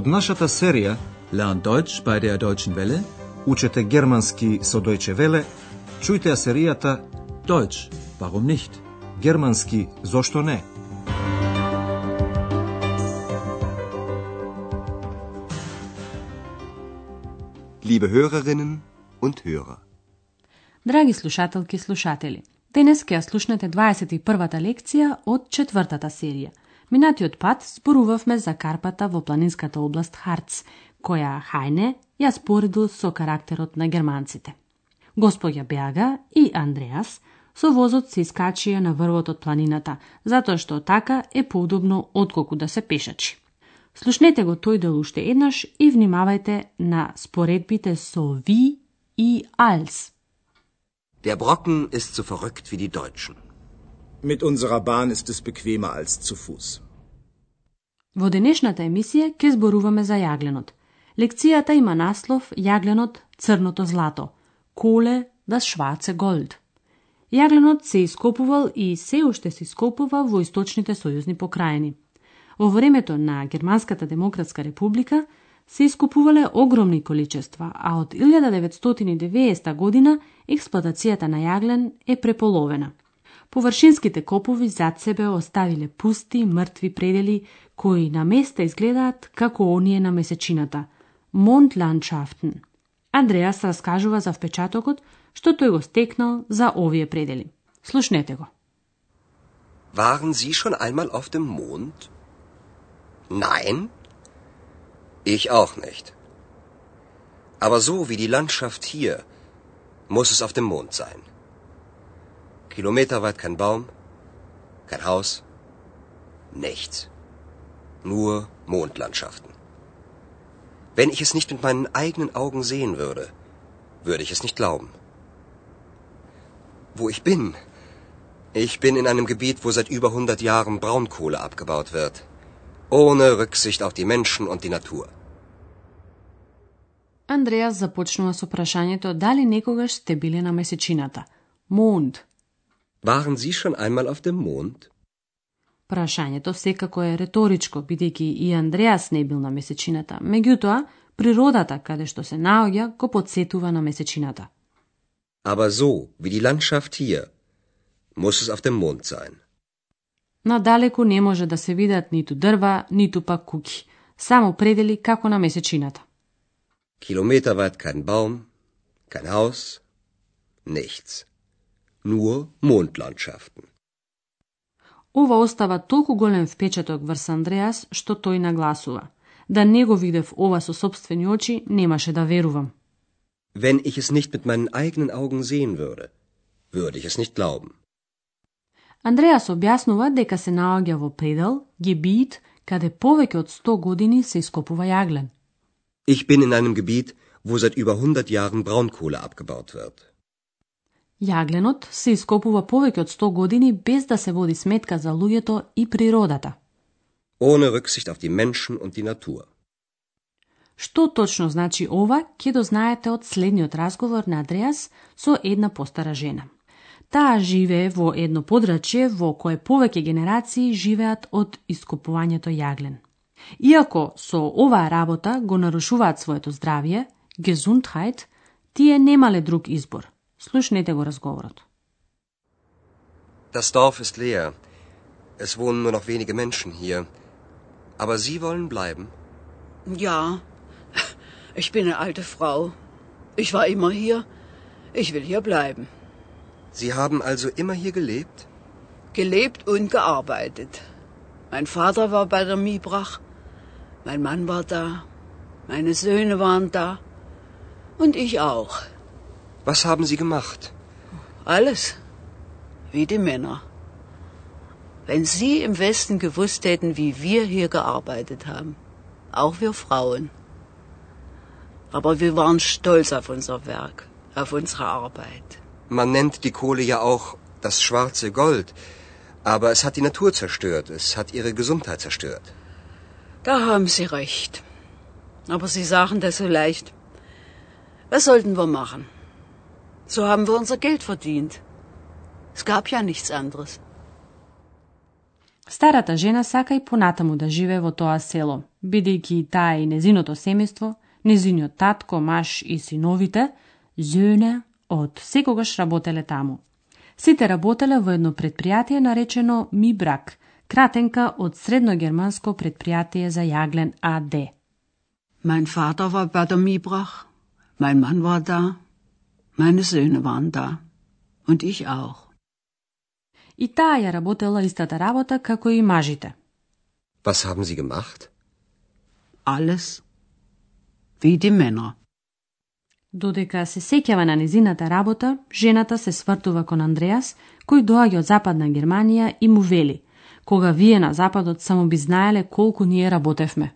Од нашата серија Lernt Deutsch bei der Deutschen Welle. Учете германски со Deutsche Welle, чујте ја серијата Deutsch, warum nicht? Германски зошто не? Liebe Hörerinnen und Hörer. Драги слушателки и слушатели, денес ќе ја слушнете 21-та лекција од четвртата серија. Минатиот пат спорувавме за карпата во планинската област Харц, која Хајне ја споредил со карактерот на германците. Господја Беага и Андреас со возот се искачија на врвот од планината, затоа што така е поудобно отколку да се пешачи. Слушнете го тој дел уште еднаш и внимавајте на споредбите со ви и als. Der Brocken ist so verrückt wie die Deutschen. Mit unserer Bahn ist es bequemer als zu Fuß. Во денешната емисија ќе зборуваме за јагленот. Лекцијата има наслов Јагленот црното злато. Коле да шваце голд. Јагленот се ископувал и се уште се ископува во источните сојузни покрајни. Во времето на Германската демократска република се искупувале огромни количества, а од 1990 година експлуатацијата на јаглен е преполовена. Површинските копови зад себе оставиле пусти, мртви предели кои на места изгледаат како оние на месечината – Mondlandschaften. Андреас раскажува за впечатокот што тој го стекнал за овие предели. Слушнете го. Waren Sie schon einmal auf dem Mond? Nein? Ich auch nicht. Aber so wie die Landschaft hier, muss es auf dem Mond sein. Kilometerweit kein Baum, kein Haus, nichts. Nur Mondlandschaften. Wenn ich es nicht mit meinen eigenen Augen sehen würde, würde ich es nicht glauben. Wo ich bin? Ich bin in einem Gebiet, wo seit über 100 Jahren Braunkohle abgebaut wird. Ohne Rücksicht auf die Menschen und die Natur. Андреас започнува со прашањето дали некогаш сте биле на месечината. Монд. Waren Sie schon einmal auf dem Mond? Прашањето секако е реторичко, бидејќи и Андреас не бил на месечината. Меѓутоа, природата каде што се наоѓа го подсетува на месечината. Aber so wie die Landschaft hier, muss es auf dem Mond sein. Надалеку не може да се видат ниту дрва, ниту пак куки, само предели како на месечината. Kilometerweit kein Baum, kein Haus, nichts. Nur Mondlandschaften. Ова остава толку голем впечаток врз Андреас, што тој нагласува. Да не го видев ова со собствени очи, немаше да верувам. Wenn ich es nicht mit meinen eigenen Augen sehen würde, würde ich es nicht glauben. Андреас објаснува дека се наоѓа во предел, гебит, каде повеќе од 100 години се ископува јаглен. Ich bin in einem Gebiet, wo seit über 100 Jahren Braunkohle abgebaut wird. Јагленот се ископува повеќе од 100 години без да се води сметка за луѓето и природата. Ohne Rücksicht auf die Menschen und die Natur. Што точно значи ова, ќе дознаете од следниот разговор на Андреас со една постара жена. Таа живее во едно подрачје во кое повеќе генерации живеат од ископувањето јаглен. Иако со оваа работа го нарушуваат своето здравје, Gesundheit, тие немале друг избор. Слушнете го разговорот. Das Dorf ist leer. Es wohnen nur noch wenige Menschen hier. Aber Sie wollen bleiben? Ja, ich bin eine alte Frau. Ich war immer hier. Ich will hier bleiben. Sie haben also immer hier gelebt? Gelebt und gearbeitet. Mein Vater war bei der Miebrach. Mein Mann war da. Meine Söhne waren da. Und ich auch. Was haben Sie gemacht? Alles. Wie die Männer. Wenn Sie im Westen gewusst hätten, wie wir hier gearbeitet haben. Auch wir Frauen. Aber wir waren stolz auf unser Werk, auf unsere Arbeit. Man nennt die Kohle ja auch das schwarze Gold. Aber es hat die Natur zerstört. Es hat ihre Gesundheit zerstört. Da haben Sie recht. Aber Sie sagen das so leicht. Was sollten wir machen? So haben wir unser Geld verdient. Es gab ja nichts anderes. Старата жена сака и понатаму да живее во тоа село, бидејќи и таа и незиното семејство, незиниот татко, маш и синовите, зöne, од секогаш работеле таму. Сите работеле во едно предпријатие наречено Ми брак, кратенка од средногерманско предпријатие за јаглен АД. Mein Vater war bei der Miebrach, mein Mann war da, meine Söhne waren da und ich auch. И таа ја работела истата работа како и мажите. Was haben Sie gemacht? Alles wie die Männer. Додека се сеќава на незината работа, жената се свртува кон Андреас, кој доаѓа од Западна Германија и му вели, кога вие на Западот само би знаеле колку ние работевме.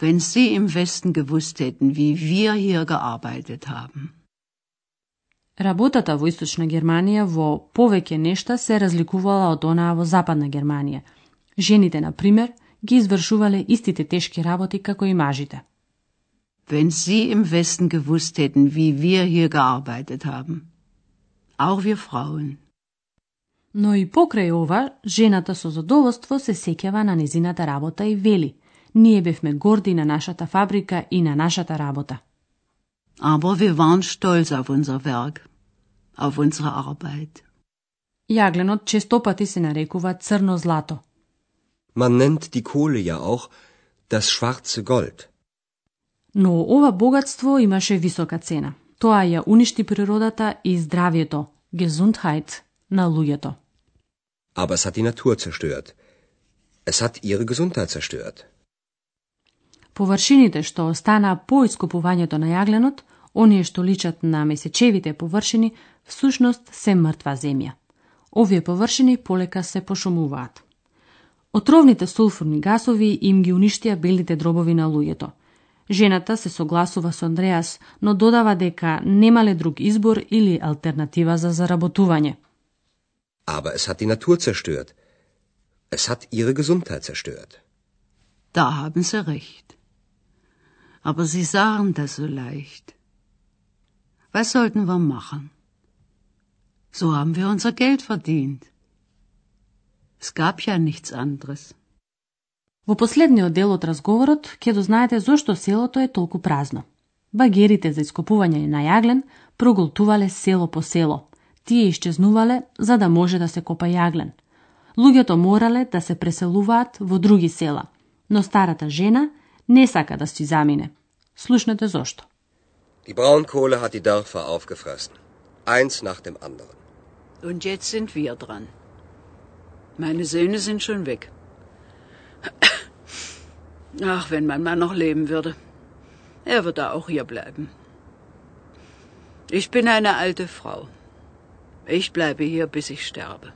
Wenn Sie im Westen gewusst hätten, wie wir hier gearbeitet haben. Работата во Источна Германија во повеќе нешта се разликувала од онаа во Западна Германија. Жените, на пример, ги извршувале истите тешки работи како и мажите. Wenn Sie im Westen gewusst hätten, wie wir hier gearbeitet haben. Auch wir Frauen. Но и покрај ова, жената со задоволство се сеќава на незината работа и вели – Ние бевме горди на нашата фабрика и на нашата работа. Aber wir waren stolz auf unser Werk, auf unsere Arbeit. Јагленот честопати се нарекува црно злато. Man nennt die Kohle ja auch das schwarze Gold. Но ова богатство имаше висока цена. Тоа ја уништи природата и здравието, Gesundheit на луѓето. Aber es hat die Natur zerstört. Es hat ihre Gesundheit zerstört. Површините што останаа по искупувањето на јагленот, оние што личат на месечевите површини, всушност се мртва земја. Овие површини полека се пошумуваат. Отровните сулфурни гасови им ги уништија белите дробови на луѓето. Жената се согласува со Андреас, но додава дека немале друг избор или алтернатива за заработување. Aber es hat die Natur zerstört. Es hat ihre Gesundheit zerstört. Da haben Sie recht. Aber Sie sagen das so leicht. Was sollten wir machen? So haben wir unser Geld verdient. Es gab ja nichts anderes. Во последниот дел од разговорот ќе дознаете зошто селото е толку празно. Багерите за ископување на јаглен проголтувале село по село. Тие исчезнувале за да може да се копа јаглен. Луѓето морале да се преселуваат во други села, но старата жена не сака да си замине. Слушнете зошто. Die Braunkohle hat die Dörfer aufgefressen. Eins nach dem anderen. Und jetzt sind wir dran. Meine Söhne sind schon weg. Ach, wenn mein Mann noch leben würde. Er würde auch hier bleiben. Ich bin eine alte Frau. Ich bleibe hier, bis ich sterbe.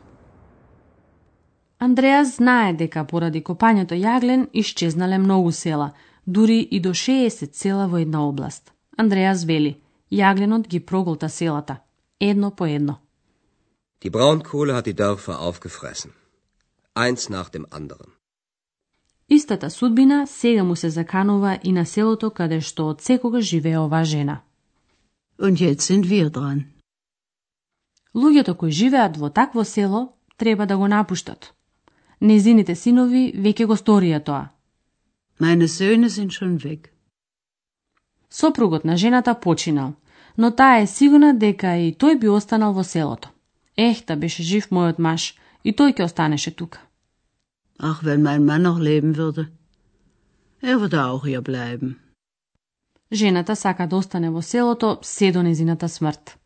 Андреас знае дека поради копањето јаглен исчезнале многу села, дури и до 60 села во една област. Андреас вели, јагленот ги проголта селата, едно по едно. Die Braunkohle hat die Dörfer aufgefressen. Eins nach dem anderen. Истата судбина сега му се заканува и на селото каде што од секога живее оваа жена. Und jetzt sind wir dran. Луѓето кои живеат во такво село треба да го напуштат. Незините синови веќе го сторија тоа. Meine Söhne sind schon weg. Сопругот на жената починал, но таа е сигурна дека и тој би останал во селото. Ех, да беше жив мојот маж, и тој ќе останеше тука. Ach, wenn mein Mann noch leben würde. Er würde auch hier bleiben. Жената сака да остане во селото се до незината смрт.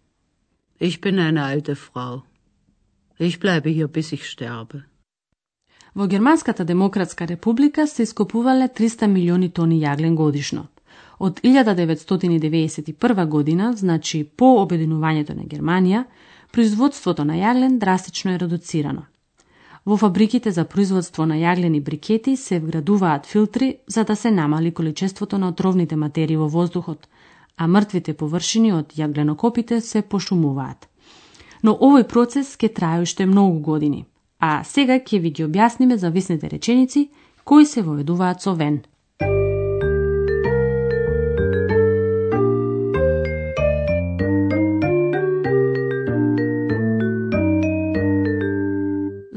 Ich bin eine alte Frau. Ich bleibe hier, bis ich sterbe. Во Германската демократска република се ископувале 300 милиони тони јаглен годишно. Од 1991 година, значи по обединувањето на Германија, производството на јаглен драстично е редуцирано. Во фабриките за производство на јаглени брикети се вградуваат филтри за да се намали количеството на отровните материи во воздухот, а мртвите површини од јагленокопите се пошумуваат. Но овој процес ќе трае уште многу години, а сега ќе ви ги објасниме зависните реченици кои се воведуваат со вен.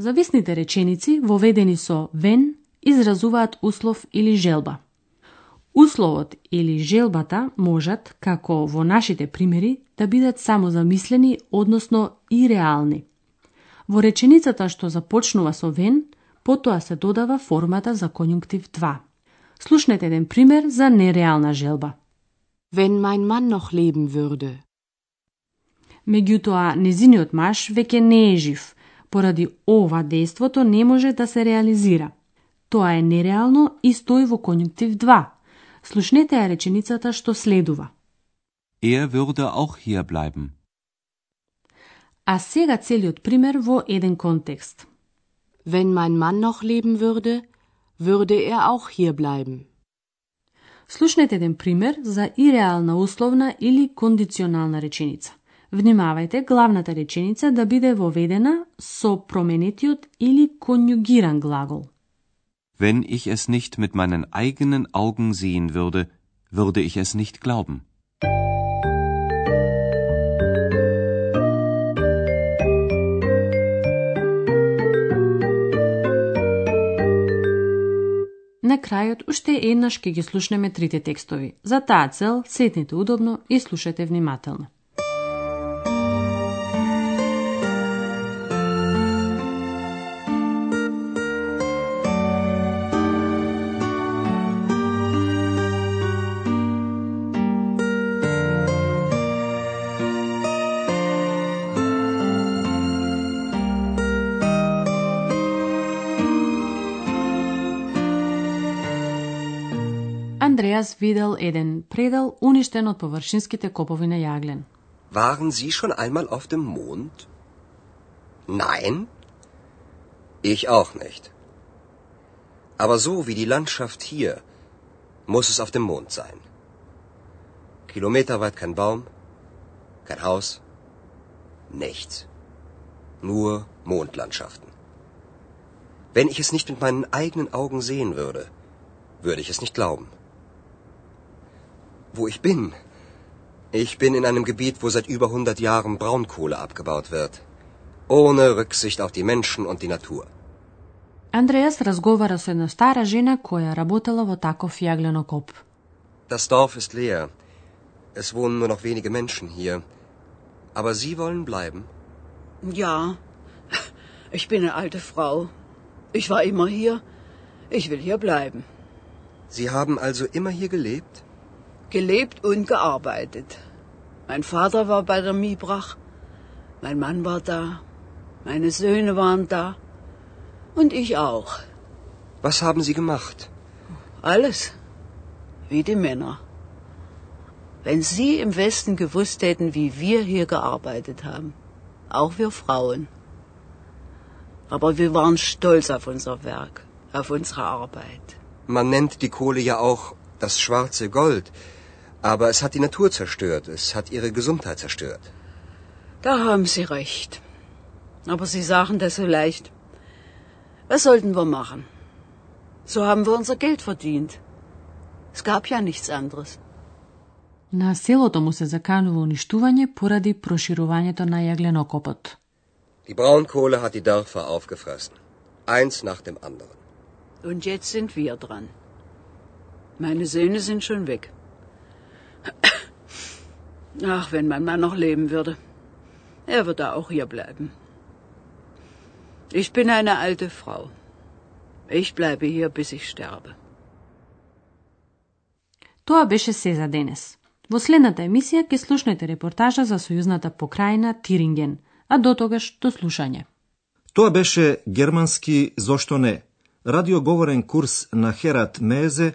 зависните реченици воведени со вен изразуваат услов или желба. Условот или желбата можат, како во нашите примери, да бидат само замислени, односно и реални. Во реченицата што започнува со вен, потоа се додава формата за конјунктив 2. Слушнете еден пример за нереална желба. Wenn mein Mann noch leben würde. Меѓутоа, незиниот маж веќе не е жив. Поради ова действото не може да се реализира. Тоа е нереално и стои во конјунктив 2. Слушнете ја реченицата што следува. Er würde auch hier bleiben. А сега целиот пример во еден контекст. Wenn mein Mann noch leben würde, würde er auch hier bleiben. Слушнете еден пример за иреална условна или кондиционална реченица. Внимавајте главната реченица да биде воведена со променетиот или конјугиран глагол. Wenn ich es nicht mit meinen eigenen Augen sehen würde, würde ich es nicht glauben. На крајот уште еднаш ќе ги слушнеме трите текстови. За таа цел, седнете удобно и слушате внимателно. Андреас видел еден предел уништен од површинските копови на јаглен. Waren Sie schon einmal auf dem Mond? Nein? Ich auch nicht. Aber so wie die Landschaft hier, muss es auf dem Mond sein. Kilometerweit kein Baum, kein Haus, nichts. Nur Mondlandschaften. Wenn ich es nicht mit meinen eigenen Augen sehen würde, würde ich es nicht glauben. Wo ich bin? Ich bin in einem Gebiet, wo seit über 100 Jahren Braunkohle abgebaut wird. Ohne Rücksicht auf die Menschen und die Natur. Андреас разговара со една стара жена која работела во таков јагленокоп. Das Dorf ist leer. Es wohnen nur noch wenige Menschen hier. Aber Sie wollen bleiben? Ja, ich bin eine alte Frau. Ich war immer hier. Ich will hier bleiben. Sie haben also immer hier gelebt? Gelebt und gearbeitet. Mein Vater war bei der Miebrach. Mein Mann war da. Meine Söhne waren da. Und ich auch. Was haben Sie gemacht? Alles. Wie die Männer. Wenn Sie im Westen gewusst hätten, wie wir hier gearbeitet haben. Auch wir Frauen. Aber wir waren stolz auf unser Werk, auf unsere Arbeit. Man nennt die Kohle ja auch das schwarze Gold. Aber es hat die Natur zerstört. Es hat ihre Gesundheit zerstört. Da haben Sie recht. Aber Sie sagen das so leicht. Was sollten wir machen? So haben wir unser Geld verdient. Es gab ja nichts anderes. На селото му се заканува уништување поради проширувањето на јагленокопот. Die Braunkohle hat die Dörfer aufgefressen. Eins nach dem anderen. Und jetzt sind wir dran. Meine Söhne sind schon weg. Ach, wenn mein Mann noch leben würde. Er würde auch hier bleiben. Ich bin eine alte Frau. Ich bleibe hier, bis ich sterbe. Тоа беше се за денес. Во следната емисија ќе слушнете репортажа за сојузната покрајна Тиринген, а до тогаш до слушање. Тоа беше германски Зошто не? Радиоговорен курс на Херат Мезе